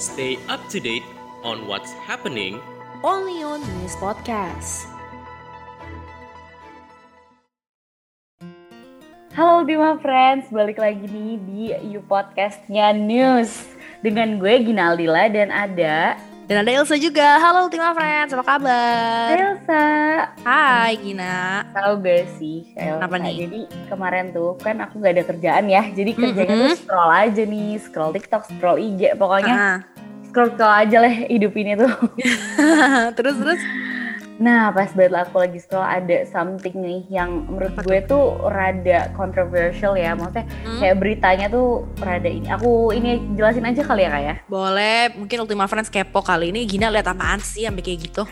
Stay up to date on what's happening only on News Podcast. Halo Ultima Friends, balik lagi nih di You Podcastnya News Dengan gue Gina Aldila dan ada Dan ada Ilsa juga. Halo Ultima Friends, apa kabar? Elsa Hai Gina. Tahu gak sih Elsa? Apa nih? Jadi kemarin tuh kan aku gak ada kerjaan ya Jadi kerjanya tuh Mhm. scroll aja nih Scroll TikTok, scroll IG Pokoknya Ah. Scroll-scroll aja lah hidup ini tuh terus terus. Nah pas banget aku lagi scroll ada something nih Yang menurut Apa gue tuh rada controversial ya Maksudnya Hmm? kayak beritanya tuh rada ini Aku ini jelasin aja kali ya kak ya Boleh, mungkin Ultima Friends kepo kali ini Gina lihat apaan sih sampai kayak gitu?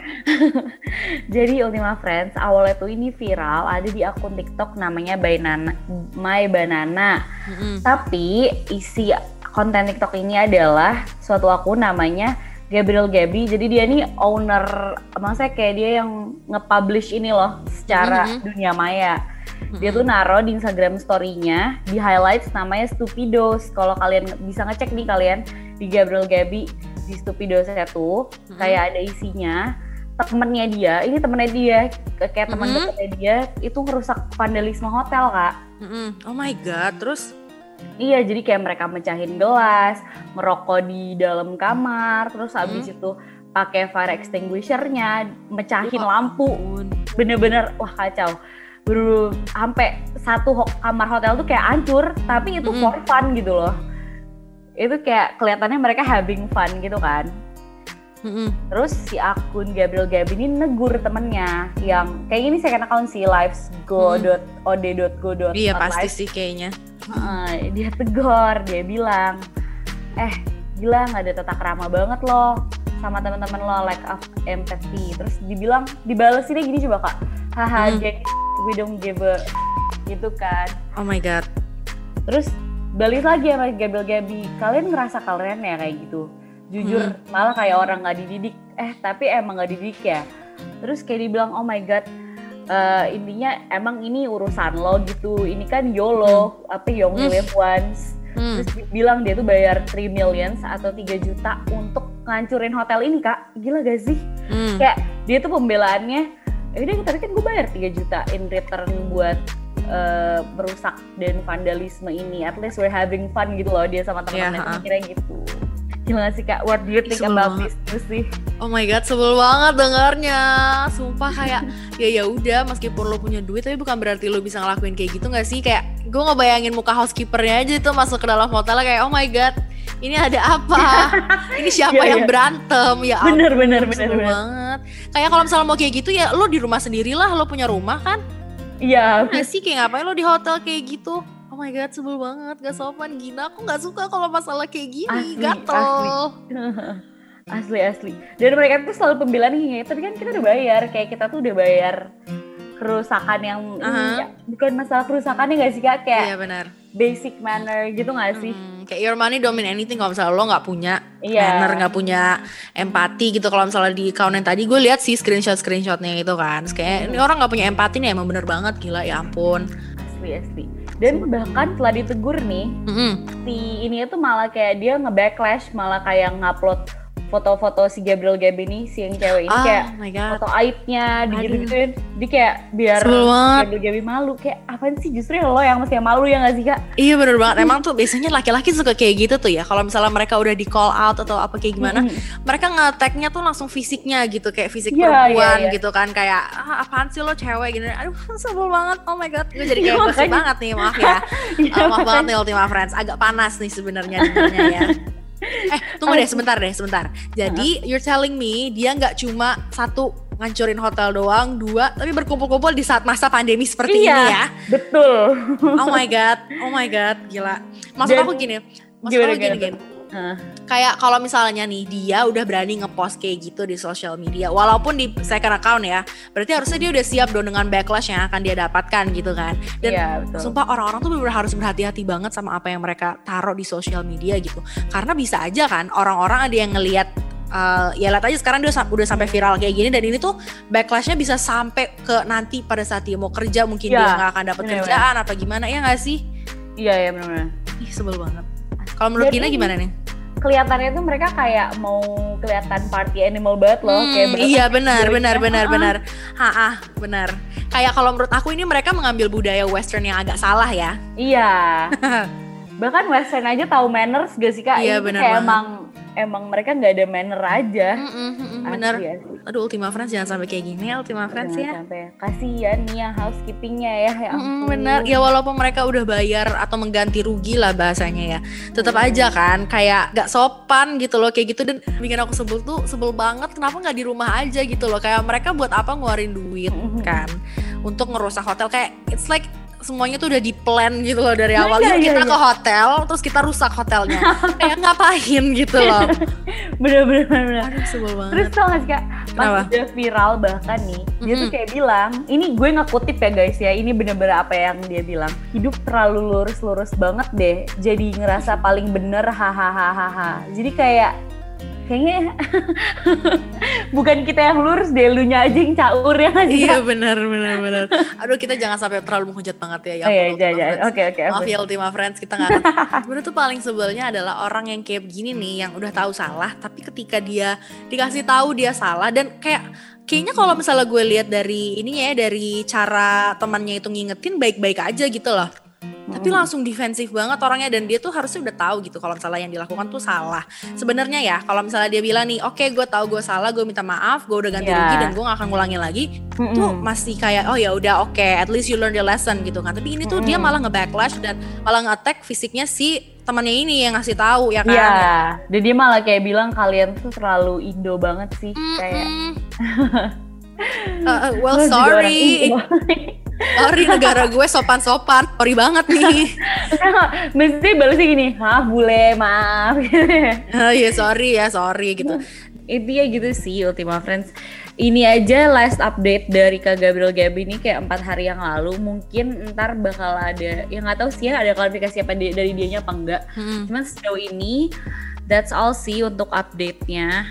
Jadi Ultima Friends awalnya tuh ini viral ada di akun TikTok namanya Banana My Banana. Mm-mm. Tapi isi konten TikTok ini adalah suatu akun namanya Gabriel Gabi. Jadi dia nih owner, maksudnya kayak dia yang nge-publish ini loh secara Mhm. dunia maya. Dia tuh naro di Instagram story-nya di highlights namanya Stupidos. Kalau kalian bisa ngecek nih kalian di Gabriel Gabi di Stupidosnya tuh Mhm. kayak ada isinya temennya dia, ini temennya dia, kayak teman Mhm. dekatnya dia itu ngerusak vandalisme hotel kak. Mm-mm. Oh my god, terus? Iya, jadi kayak mereka mecahin gelas, merokok di dalam kamar, terus habis Hmm. itu pakai fire extinguisher-nya, mecahin Ya lampu, bener-bener wah kacau. Baru sampai satu ho- kamar hotel tuh kayak hancur, tapi itu Mm-mm. for fun gitu loh. Itu kayak kelihatannya mereka having fun gitu kan. Mm-mm. Terus si akun Gabriel Gabi ini negur temennya yang kayak gini second account si livesgo.od.go. Iya pasti sih kayaknya. Dia tegur, dia bilang, eh gila nggak ada tata krama banget loh sama teman-teman lo lack of empathy. Terus dibilang dibalesinnya gini coba kak, haha Hmm. jadi we don't give a gitu kan. Oh my god. Terus balik lagi sama Gabriel Gabi, kalian ngerasa kalian ya kayak gitu? Jujur Hmm. malah kayak orang nggak dididik, eh tapi emang nggak dididik ya. Terus kayak dibilang oh my god, eh, intinya emang ini urusan lo gitu, ini kan YOLO, apa you only Hmm. live once. Hmm. Terus bilang dia tuh bayar 3 millions atau 3 juta untuk ngancurin hotel ini kak, gila gak sih? Hmm. Kayak dia tuh pembelaannya, ya udah tadi kan gue bayar 3 juta in return buat eh, merusak dan vandalisme ini. At least we're having fun gitu loh dia sama teman-temannya Iya, ha. mikirnya gitu. Gila gak sih kak, what do you think Sebel about banget. this news sih? Oh my god, sebel banget dengarnya. Sumpah kayak ya ya udah meskipun lo punya duit tapi bukan berarti lo bisa ngelakuin kayak gitu nggak sih? Kayak gue ngebayangin muka housekeepernya aja tuh masuk ke dalam hotel kayak oh my god, ini ada apa? ini siapa Iya, yang iya. berantem? Ya Bener, ampun, bener, bener, banget. Kayak kalau misalnya mau kayak gitu ya lo di rumah sendirilah, lo punya rumah kan? Iya, Nggak sih kayak ngapain lo di hotel kayak gitu? Oh my god, sebel banget, gak sopan gina. Aku nggak suka kalau masalah kayak gini, Asli, gatel. asli asli. Dan mereka tuh selalu pembelaan gini, tapi kan kita udah bayar, kayak kita tuh udah bayar kerusakan yang ini Aha. ya, bukan masalah kerusakannya gak sih kak kayak Iya benar. basic manner gitu gak sih Hmm, kayak your money don't mean anything kalau misalnya lo nggak punya Iya. manner, nggak punya empati gitu. Kalau misalnya di account yang tadi gue lihat sih screenshot screenshotnya itu kan, Terus kayak ini orang nggak punya empati nih emang bener banget gila ya ampun. asli asli dan bahkan setelah ditegur nih Mm-mm. si ini tuh malah kayak dia nge-backlash malah kayak ngupload foto-foto si Gabriel Gabi nih si yang cewek ini Ah, kayak my god. foto aibnya Aduh. gitu-gituin dia kayak biar. Gabriel Gabi malu kayak apaan sih justru lo yang mesti malu ya gak sih kak Iya bener banget. Emang tuh biasanya laki-laki suka kayak gitu tuh ya. Kalau misalnya mereka udah di call out atau apa kayak gimana, Mm-mm. mereka nge-tagnya tuh langsung fisiknya gitu kayak fisik Iya, perempuan iya, iya. gitu kan kayak ah, apaan sih lo cewek gini aduh sebel banget oh my god gue jadi Iya, kayak bersih makanya. banget nih maaf ya Iya, Eh, maaf banget nih Ultima Friends agak panas nih sebenarnya ya eh tunggu deh sebentar deh sebentar. Jadi you're telling me dia nggak cuma satu ngancurin hotel doang dua tapi berkumpul-kumpul di saat masa pandemi seperti Iya. ini ya? betul. Oh my god oh my god gila. Maksud Dan- aku gini maksud Gimana, aku gini gini Kayak kalau misalnya nih dia udah berani ngepost kayak gitu di sosial media walaupun di second account ya berarti harusnya dia udah siap dong dengan backlash yang akan dia dapatkan gitu kan. Dan Iya, betul. sumpah orang-orang tuh bener harus berhati-hati banget sama apa yang mereka taruh di sosial media gitu. Karena bisa aja kan orang-orang ada yang ngelihat uh, ya lihat aja sekarang dia udah sampai viral kayak gini dan ini tuh backlashnya bisa sampai ke nanti pada saat dia mau kerja mungkin Iya, dia nggak akan dapat kerjaan apa gimana ya nggak sih? Iya ya benar-benar ih sebel banget kalau menurut Gina gimana nih? kelihatannya tuh mereka kayak mau kelihatan party animal banget loh Hmm, kayak iya benar benar benar Ah, benar. Ha ah, benar. Kayak kalau menurut aku ini mereka mengambil budaya western yang agak salah ya. Iya. Bahkan western aja tahu manners gak sih kak? Iya, benar kayak banget. emang emang mereka nggak ada manner aja. Hmm, benar asli. aduh Ultima Friends jangan sampai kayak gini Ultima Friends Jangan ya. sampai. Kasihan nih yang housekeepingnya ya ya benar ya walaupun mereka udah bayar atau mengganti rugi lah bahasanya ya. Tetap Hmm. aja kan kayak gak sopan gitu loh kayak gitu. Dan bikin aku sebel tuh sebel banget kenapa nggak di rumah aja gitu loh. Kayak mereka buat apa ngeluarin duit Mm-mm. kan untuk ngerusak hotel. Kayak it's like semuanya tuh udah di plan gitu loh dari Iya, awal iya, Yuk iya, kita iya. ke hotel terus kita rusak hotelnya kayak ngapain gitu loh bener bener bener, bener. aduh sebel banget Terus tau gak sih kak, pas Kenapa? udah viral bahkan nih, dia tuh kayak bilang, ini gue ngekutip ya guys ya, ini bener-bener apa yang dia bilang. Hidup terlalu lurus-lurus banget deh, jadi ngerasa paling bener hahaha. Jadi kayak, kayaknya bukan kita yang lurus deh, lu nya aja yang caur ya iya benar benar benar aduh kita jangan sampai terlalu menghujat banget ya ya Oh, iya, jangan. Friends. Oke, oke. Maaf ya Ultima Friends kita nggak. Sebenarnya tuh paling sebelnya adalah orang yang kayak begini nih yang udah tahu salah tapi ketika dia dikasih tahu dia salah dan kayak kayaknya kalau misalnya gue lihat dari ininya ya dari cara temannya itu ngingetin baik-baik aja gitu loh. Tapi langsung defensif banget orangnya dan dia tuh harusnya udah tahu gitu kalau misalnya yang dilakukan tuh salah. Sebenarnya ya kalau misalnya dia bilang nih, oke gue tahu gue salah, gue minta maaf, gue udah ganti Ya. rugi dan gue gak akan ngulangin lagi. Mm-mm. Tuh masih kayak oh ya udah oke, at least you learn the lesson gitu kan. Tapi ini tuh dia malah nge-backlash dan malah nge-attack fisiknya si temannya ini yang ngasih tahu ya kan. Iya, dan dia malah kayak bilang kalian tuh terlalu Indo banget sih, kayak. Mm-mm. Uh, uh, well "Lu juga orang sorry, Indo." sorry negara gue sopan-sopan, sorry banget nih. Mesti balasnya gini, maaf bule, maaf. Oh iya sorry ya sorry gitu. Intinya gitu sih Ultima Friends. Ini aja last update dari Kak Gabriel Gabi ini kayak empat hari yang lalu. Mungkin ntar bakal ada, ya nggak tahu sih ya ada klarifikasi apa dari dianya apa enggak. Mm. Cuman sejauh ini that's all sih untuk update-nya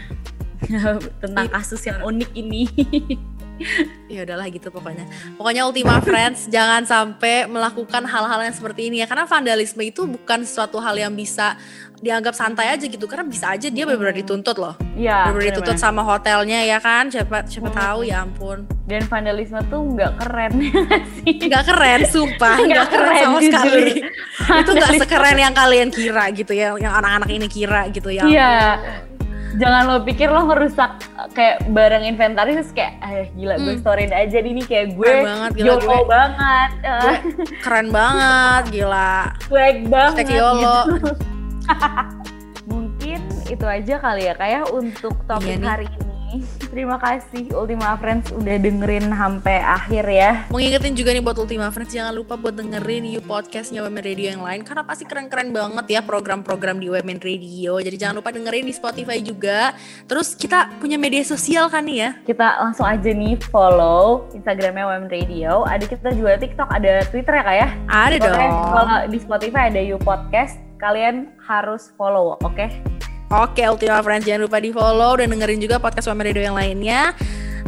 tentang kasus yang unik ini. ya udahlah gitu pokoknya. Pokoknya Ultima Friends jangan sampai melakukan hal-hal yang seperti ini ya. Karena vandalisme itu bukan suatu hal yang bisa dianggap santai aja gitu. Karena bisa aja dia benar-benar dituntut loh. Iya, benar-benar dituntut sama hotelnya ya kan. Siapa siapa Hmm. tahu ya ampun. Dan vandalisme tuh nggak keren ya nggak sih. nggak keren sumpah. Nggak nggak keren, keren, sama jujur. sekali itu nggak sekeren yang kalian kira gitu ya. Yang anak-anak ini kira gitu ya. Iya. Jangan lo pikir lo ngerusak uh, kayak barang inventaris terus kayak eh gila gue Hmm. storyin aja di ini kayak gue Keren banget, gila gue. banget. eh, Gue keren banget gila swag banget. YOLO. gitu. Mungkin itu aja kali ya kayak untuk topik Iya nih. hari ini. Terima kasih Ultima Friends udah dengerin sampai akhir ya. Mau ngingetin juga nih buat Ultima Friends jangan lupa buat dengerin you podcastnya Women Radio yang lain karena pasti keren-keren banget ya program-program di Women Radio. Jadi jangan lupa dengerin di Spotify juga. Terus kita punya media sosial kan nih ya. Kita langsung aja nih follow Instagramnya WM Radio. Ada kita juga TikTok, ada Twitter ya kak ya? Ada Pokoknya dong. Kalau di Spotify ada You Podcast, kalian harus follow, oke? Oke Ultima Friends jangan lupa di follow dan dengerin juga podcast Women Radio yang lainnya.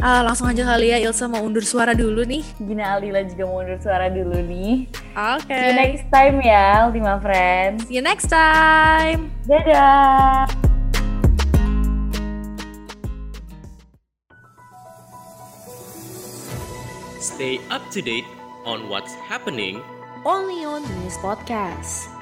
Ah, langsung aja kali ya Ilsa mau undur suara dulu nih. Gina Aldila juga mau undur suara dulu nih. Oke. See you next time ya, Ultima Friends. See you next time. Dadah! Stay up to date on what's happening Only on News Podcast.